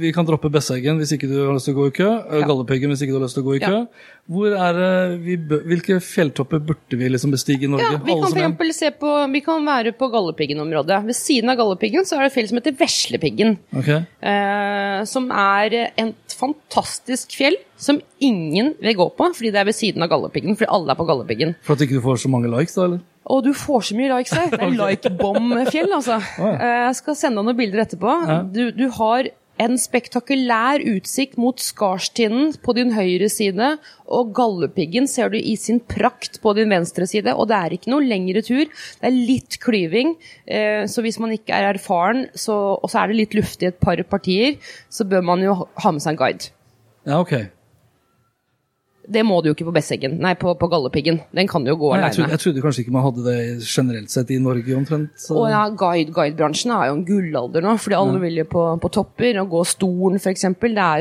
vi kan droppe Besseggen hvis ikke du har lyst til å gå i kø. Ja. Galdhøpiggen hvis ikke du har lyst til å gå i kø. Ja. Hvor er vi, hvilke fjelltopper burde vi liksom bestige i Norge? Ja, vi, kan for eksempel se på, vi kan være på Galdhøpiggen-området. Ved siden av Galdhøpiggen så er det et fjell som heter Veslepiggen. Okay. Eh, som er et fantastisk fjell som ingen vil gå på fordi det er ved siden av Galdhøpiggen. Fordi alle er på Galdhøpiggen. For at ikke du får så mange likes, da? eller? Og du får så mye likes her. Det er like-bom-fjell, altså. Oh, ja. Eh, jeg skal sende deg noen bilder etterpå. Du, du har en spektakulær utsikt mot Skarstinden på din høyre side, og Galdhøpiggen ser du i sin prakt på din venstre side. Og det er ikke noe lengre tur, det er litt klyving. Eh, så hvis man ikke er erfaren, så, og så er det litt luftig et par partier, så bør man jo ha med seg en guide. Ja, ok. Det må du jo ikke på Besseggen, nei, på, på Gallepiggen. Den kan du jo gå aleine. jeg, jeg trodde kanskje ikke man hadde det generelt sett i Norge omtrent. så- Og ja, guide, Guidebransjen er jo en gullalder nå, fordi alle vil jo på, på topper. og gå stolen f.eks.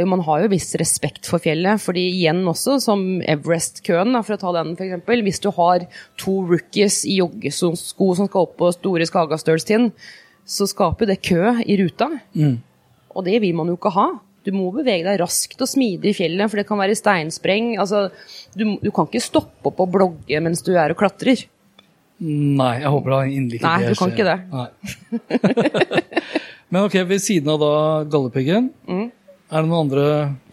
Man har jo viss respekt for fjellet. fordi igjen også, som Everest-køen, for å ta den f.eks. Hvis du har to rookies i joggesko som skal opp på store Skagastølstind, så skaper det kø i ruta. Og det vil man jo ikke ha. Du må bevege deg raskt og smidig i fjellet, for det kan være steinspreng. Altså, du, du kan ikke stoppe opp og blogge mens du er og klatrer. Nei, jeg håper da inderlig ikke Nei, du kan ikke det. Men ok, ved siden av da gallepiggen, Mm. er det noen andre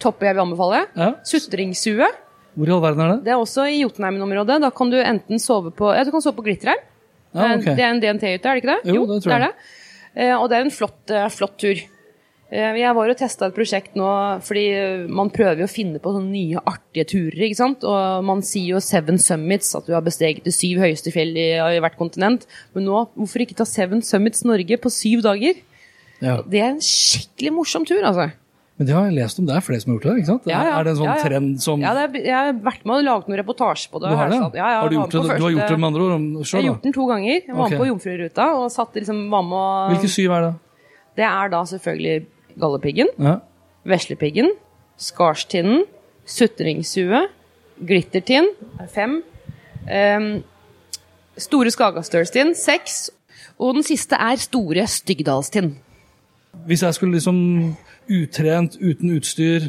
Topper jeg vil anbefale. ja? Sutringssue. Hvor i all verden er det? Det er også i Jotunheimen-området. Da kan du enten sove på Ja, du kan sove på Glitterheim. Ja, okay. Det er en DNT-hytte, er det ikke det? Jo, det tror jeg. er det. Eh, Og det er en flott, eh, flott tur. Eh, Jeg var og testa et prosjekt nå, fordi eh, man prøver jo å finne på sånne nye, artige turer. ikke sant? Og man sier jo Seven Summits, at du har besteget de syv høyeste fjell i, i hvert kontinent. Men nå, hvorfor ikke ta Seven Summits Norge på syv dager? Ja. Det er en skikkelig morsom tur, altså. Men det har jeg lest om, det er flere som har gjort det? ikke sant? Ja, ja. Er det en sånn Ja, trend som Ja, er, jeg har vært med og laget noen reportasje på det. Du har det? Ja, ja, har du, gjort det, du har gjort det med andre ord Selv, Jeg har gjort den to ganger. Jeg var okay. med på Jomfruruta og satt liksom, var med og Hvilke syv er det? Det er da selvfølgelig Galdhøpiggen, Ja. Veslepiggen, Skarstinnen, Sutringshue, Glittertind, er fem. Um, store Skagastølstind, seks. Og den siste er Store Styggdalstind. Hvis jeg skulle liksom utrent, uten utstyr,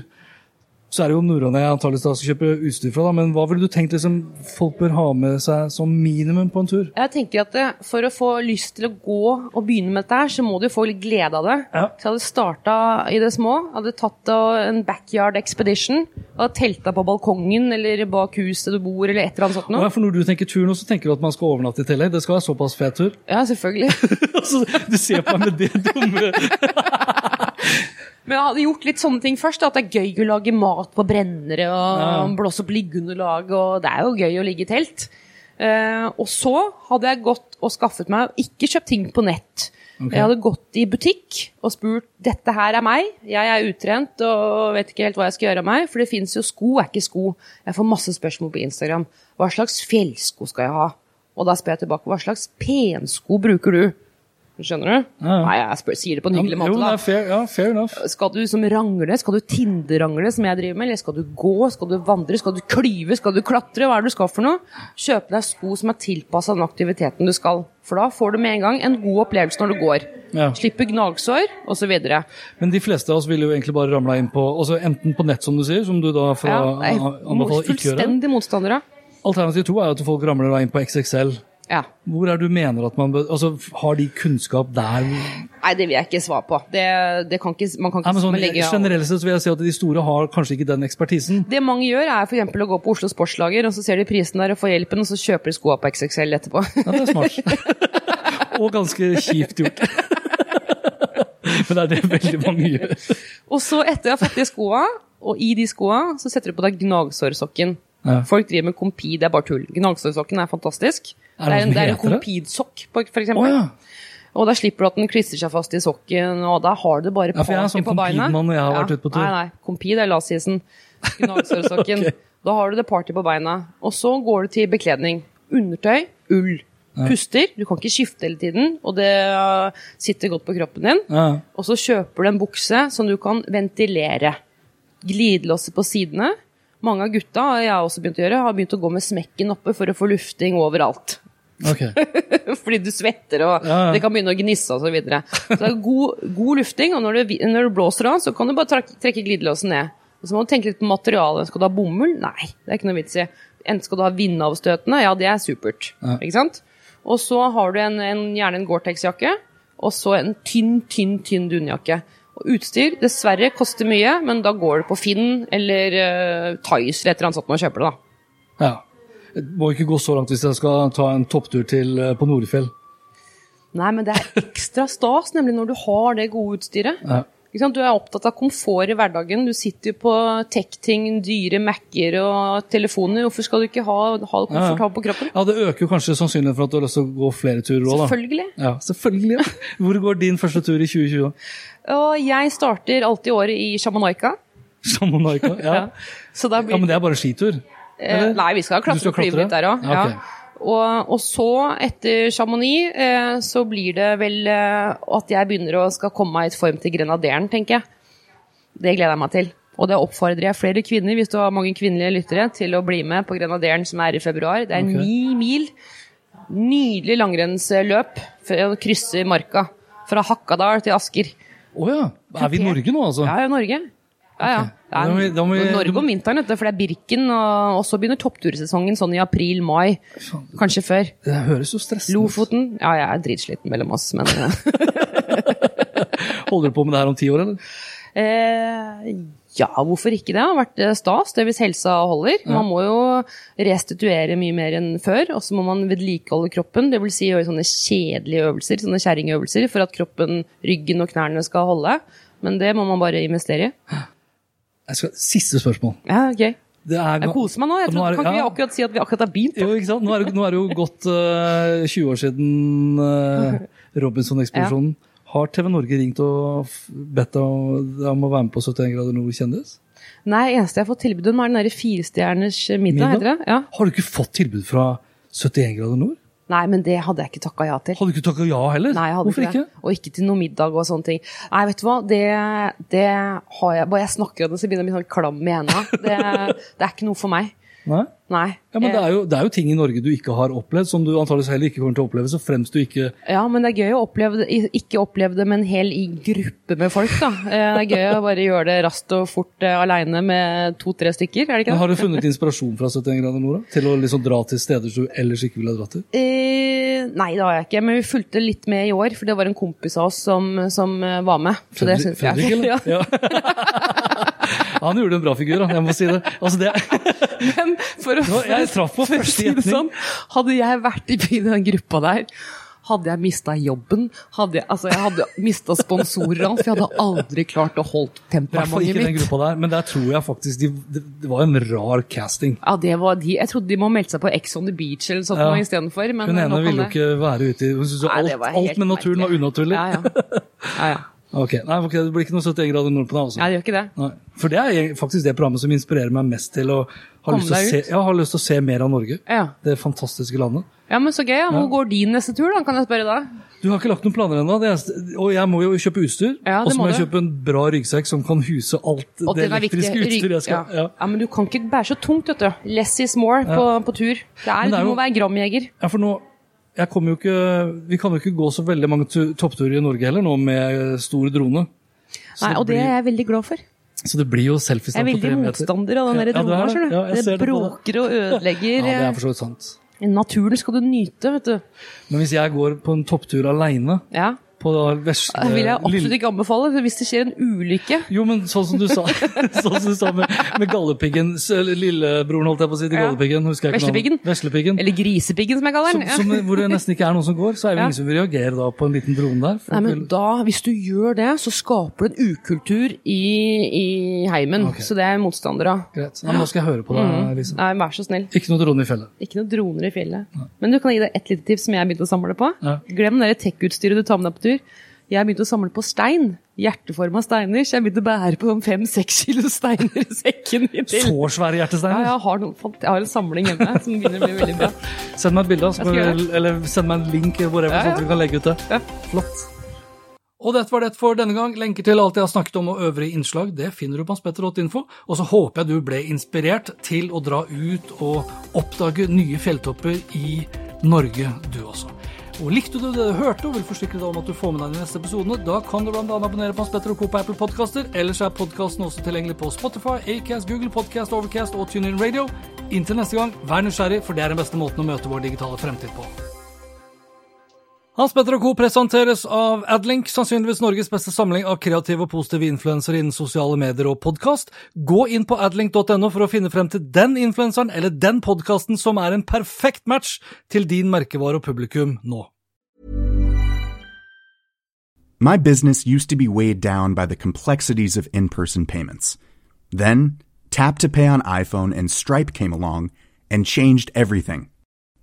så er det jo norrøne jeg antakeligvis skal kjøpe utstyr fra, da. Men hva ville du tenkt liksom folk bør ha med seg som minimum på en tur? Jeg tenker at For å få lyst til å gå og begynne med dette, her, så må du få litt glede av det. Ja. Så jeg hadde starta i det små. Hadde tatt en backyard expedition. Hadde telta på balkongen eller bak huset du bor, eller et eller annet sånt noe. ja, for Når du tenker tur nå, så tenker du at man skal overnatte i tillegg. Det skal være såpass fet tur. Ja, selvfølgelig. altså, du ser på meg med det dumme Men jeg hadde gjort litt sånne ting først. da, At det er gøy å lage mat på brennere og Ja. blåse opp liggeunderlag. og Det er jo gøy å ligge i telt. Uh, og så hadde jeg gått og skaffet meg Ikke kjøpt ting på nett. Okay. Jeg hadde gått i butikk og spurt dette her er meg. Jeg er utrent og vet ikke helt hva jeg skal gjøre av meg. For det fins jo sko, er ikke sko. Jeg får masse spørsmål på Instagram. Hva slags fjellsko skal jeg ha? Og da spør jeg tilbake hva slags pensko bruker du? Skjønner du? Ja. Nei, jeg spør, sier det på en hyggelig måte, da. er fair, ja, fair enough. Skal du som rangle, skal du Tinder-rangle som jeg driver med, eller skal du gå, skal du vandre, skal du klyve, skal du klatre, hva er det du skal for noe? Kjøpe deg sko som er tilpassa den aktiviteten du skal, for da får du med en gang en god opplevelse når du går. Ja. Slipper gnagsår, osv. Men de fleste av oss ville jo egentlig bare ramla inn på altså enten på nett, som du sier, som du da fra, Ja, anbefaler ikke gjøre. fullstendig motstandere. Alternativ to er at folk ramler deg inn på XXL. Ja. Hvor er du mener at man bør altså, Har de kunnskap der? Nei, det vil jeg ikke svare på. Det, det kan ikke, man kan ikke Nei, sånn, legge generelt sett vil jeg si at de store har kanskje ikke den ekspertisen. Det mange gjør, er f.eks. å gå på Oslo Sportslager, og så ser de prisen der og får hjelpen, og så kjøper de skoa på XXL etterpå. Ja, det er smart. Og ganske kjipt gjort. Men det er det veldig mange gjør. Og så etter å ha fått de skoa, og i de skoa, så setter du på deg gnagsårsokken. Ja. Folk driver med kompi, det er bare tull. Gnagsårsokken er fantastisk. Er det det, er en, det er en kompidsokk, for eksempel. ja. Og da slipper du at den klistrer seg fast i sokken, og da har du bare Ja, er party sånn på beina. jeg har vært ute på tur. Nei, nei, kompid er lasisen. Gnagsårsokken. okay. Da har du det party på beina. Og så går du til bekledning. Undertøy, ull. Puster, du kan ikke skifte hele tiden, og det uh, sitter godt på kroppen din. Ja. Og så kjøper du en bukse som du kan ventilere. Glidelåser på sidene. Mange av gutta, jeg har også begynt å gjøre, har begynt å gå med smekken oppe for å få lufting overalt. Okay. Fordi du svetter, og Ja, ja. det kan begynne å gnisse og Så, videre. så det er god, god lufting, og når det, når det blåser av, så kan du bare trekke, trekke glidelåsen ned. Og så må du tenke litt på materialet. Skal du ha bomull? Nei, det er ikke noe vits i. Enten skal du ha vindavstøtende, ja, det er supert. Ja. Ikke sant? Og så har du en, en, gjerne en Gore-Tex-jakke, og så en tynn, tynn, tynn dunjakke. Og utstyr dessverre koster mye, men da går det på Finn eller uh, Thais eller et eller annet sånt man kjøper det, da. ja. Jeg må ikke gå så langt hvis jeg skal ta en topptur til, uh, på Norefjell. Nei, men det er ekstra stas nemlig når du har det gode utstyret. Ja. Du er opptatt av komfort i hverdagen. Du sitter jo på tech-ting, dyre Mac-er og telefoner. Hvorfor skal du ikke ha, ha det komfortabelt på kroppen? Ja, Det øker jo kanskje sannsynligheten for at du har lyst til å gå flere turer òg, da. Selvfølgelig. Ja, selvfølgelig. Hvor går din første tur i 2020? Og jeg starter alltid året i Jamaica. Jamaica, ja. ja. Blir... ja. Men det er bare skitur? Eh, nei, vi skal klatre og flyve litt der òg. Ja, okay. Og, og, så, etter Chamonix, eh, så blir det vel eh, at jeg begynner å skal komme meg i form til grenaderen, tenker jeg. Det gleder jeg meg til. Og det oppfordrer jeg flere kvinner, hvis du har mange kvinnelige lyttere, til å bli med på grenaderen som er i februar. Det er okay. ni mil. Nydelig langrennsløp for å krysse marka. Fra Hakadal til Asker. Å ja. Er vi i Norge nå, altså? Ja, i Norge. Ja, ja. ja vi, vi, Norge om vinteren, for det er Birken, og, og så begynner topptursesongen sånn i april-mai. Kanskje før. Det høres jo stressende ut. Lofoten. Ja, jeg er dritsliten mellom oss, men Holder du på med det her om ti år, eller? Eh, ja, hvorfor ikke det? Det har vært eh, stas, det hvis helsa holder. Man må jo restituere mye mer enn før, og så må man vedlikeholde kroppen. Det vil si gjøre sånne kjedelige øvelser, sånne kjerringøvelser, for at kroppen, ryggen og knærne skal holde. Men det må man bare investere i. Skal, siste spørsmål. Ja, ok. Er, jeg koser meg nå. Jeg tror, nå er, kan ikke vi akkurat si at vi akkurat har begynt? Jo, ikke sant? Nå er, nå er det jo gått uh, eh, 20 år siden uh, Robinson-ekspedisjonen. Ja. Har TV Norge ringt og bedt deg om å være med på 71 grader nord kjendis? Nei, eneste jeg har fått tilbud om, er den derre firestjerners middag, middag? heter det. Ja. Har du ikke fått tilbud fra 71 grader nord? Nei, men det hadde jeg ikke takka ja til. Hadde du ikke takka ja heller? Nei, jeg hadde Hvorfor ikke, ikke? Og ikke til noe middag og sånne ting. Nei, vet du hva, det, det har jeg Bare jeg snakker om det, så begynner jeg å bli sånn klam i hendene. Det, det er ikke noe for meg. Nei? Nei. Ja, men det er, jo, det er, jo, ting i Norge du ikke har opplevd, som du antakeligvis heller ikke kommer til å oppleve, så fremst du ikke Ja, men det er gøy å oppleve det, ikke oppleve det med en hel i gruppe med folk, da. Eh, det er gøy å bare gjøre det raskt og fort uh, aleine med to-tre stykker, er det ikke det? Men har du funnet inspirasjon fra 71 grader nord. Til å liksom dra til steder du ellers ikke ville dratt til? Eh, nei, det har jeg ikke, men vi fulgte litt med i år, for det var en kompis av oss som, som eh, var med. Så Fredrik, det Fredrik, eller? Ja. ja. Han gjorde en bra figur, da. Jeg må si det. Altså, det... Men for å, jeg traff på første gjetning. Sånn, hadde jeg vært i den gruppa der hadde jeg mista jobben, hadde jeg, altså jeg hadde mista sponsorer, for jeg hadde aldri klart å holde temperamentet mitt. Den gruppa der, men der tror jeg faktisk de, det var en rar casting. Ja, det var de, Jeg trodde de må melde seg på Ex on the Beach eller sånt ja. istedenfor. Hun ene ville jo ikke være ute i Hun syntes alt, alt med naturen var unaturlig. Ja, ja. ja, ja. Ok, Nei, okay, Det blir ikke noe 71 grader nord på deg? altså? Nei, det gjør ikke det. Nei. For det er faktisk det programmet som inspirerer meg mest til å ha lyst til å, se, ja, lyst til å se mer av Norge. Ja. Det fantastiske landet. Ja, men Så gøy. Ja. Hvor går din neste tur, da? Kan jeg spørre da? Du har ikke lagt noen planer ennå. Og jeg må jo kjøpe utstyr. Ja, og så må jeg kjøpe en bra ryggsekk som kan huse alt det, det elektriske utstyret jeg skal ja. ja. Men du kan ikke bære så tungt, vet du. Less is more på, på tur. Det er, det er du må være gramjeger. Ja, for nå jo ikke, Vi kan jo ikke gå så veldig mange toppturer i Norge heller nå med stor drone. Nei, og det er jeg veldig glad for. Så det blir jo meter. Jeg er veldig motstander av den der dronen, ja, skjønner du. Ja, det bråker og ødelegger. Ja, det er for så vidt sant. Naturen skal du nyte, vet du. Men hvis jeg går på en topptur aleine, ja på vesle Det vil jeg absolutt ikke anbefale, hvis det skjer en ulykke. Jo, men sånn som du sa, sånn som du sa med, med gallepiggen, lillebroren holdt jeg på å si til ja. gallepiggen, husker jeg ikke navnet. Veslepiggen. Eller grisepiggen, som jeg kaller den. Som, som, hvor det nesten ikke er noen som går, så er det ja. ingen som vil reagere da på en liten drone der. Nei, men da, Hvis du gjør det, så skaper du en ukultur i, i heimen. Okay. Så det er jeg motstander av. Greit. Nei, nå skal jeg høre på deg, mm. Lise. Nei, vær så snill. Ikke noe drone i fjellet. Ikke noe droner i fjellet. Nei. Men du kan gi deg ett lite tips som jeg begynte å samle på. Glem det tech-utstyret du tar med deg på tur. Jeg begynte å samle på stein. Hjerteforma steiner. Så jeg begynte å bære på fem-seks kilo steiner i sekken. Så svære hjertesteiner? Ja, jeg har, noen, jeg har, en samling hjemme som begynner å bli veldig bra. Send meg et bilde, eller send meg en link, whatever, ja, ja. sånn at vi kan legge ut det. Ja. Flott. Og dette var det for denne gang. Lenker til alt jeg har snakket om og øvrige innslag det finner du på hanspetter.info. Og så håper jeg du ble inspirert til å dra ut og oppdage nye fjelltopper i Norge, du også. Og Likte du det du hørte og vil forsikre deg om at du får med deg de neste episodene, da kan du bl.a. abonnere på Hans Petter og Co. på Apple Podkaster. Ellers er podkasten også tilgjengelig på Spotify, Acast, Google Podcast, Overcast og TuneIn Radio. Inntil neste gang, vær nysgjerrig, for det er den beste måten å møte vår digitale fremtid på. Hans Petter og Co. presenteres av Adlink, sannsynligvis Norges beste samling av kreative og positive influensere innen sosiale medier og podkast. Gå inn på adlink.no for å finne frem til den influenseren eller den podkasten som er en perfekt match til din merkevare og publikum nå. My business used to be weighed down by the complexities of in person payments. Then, Tap to Pay on iPhone and Stripe came along and changed everything.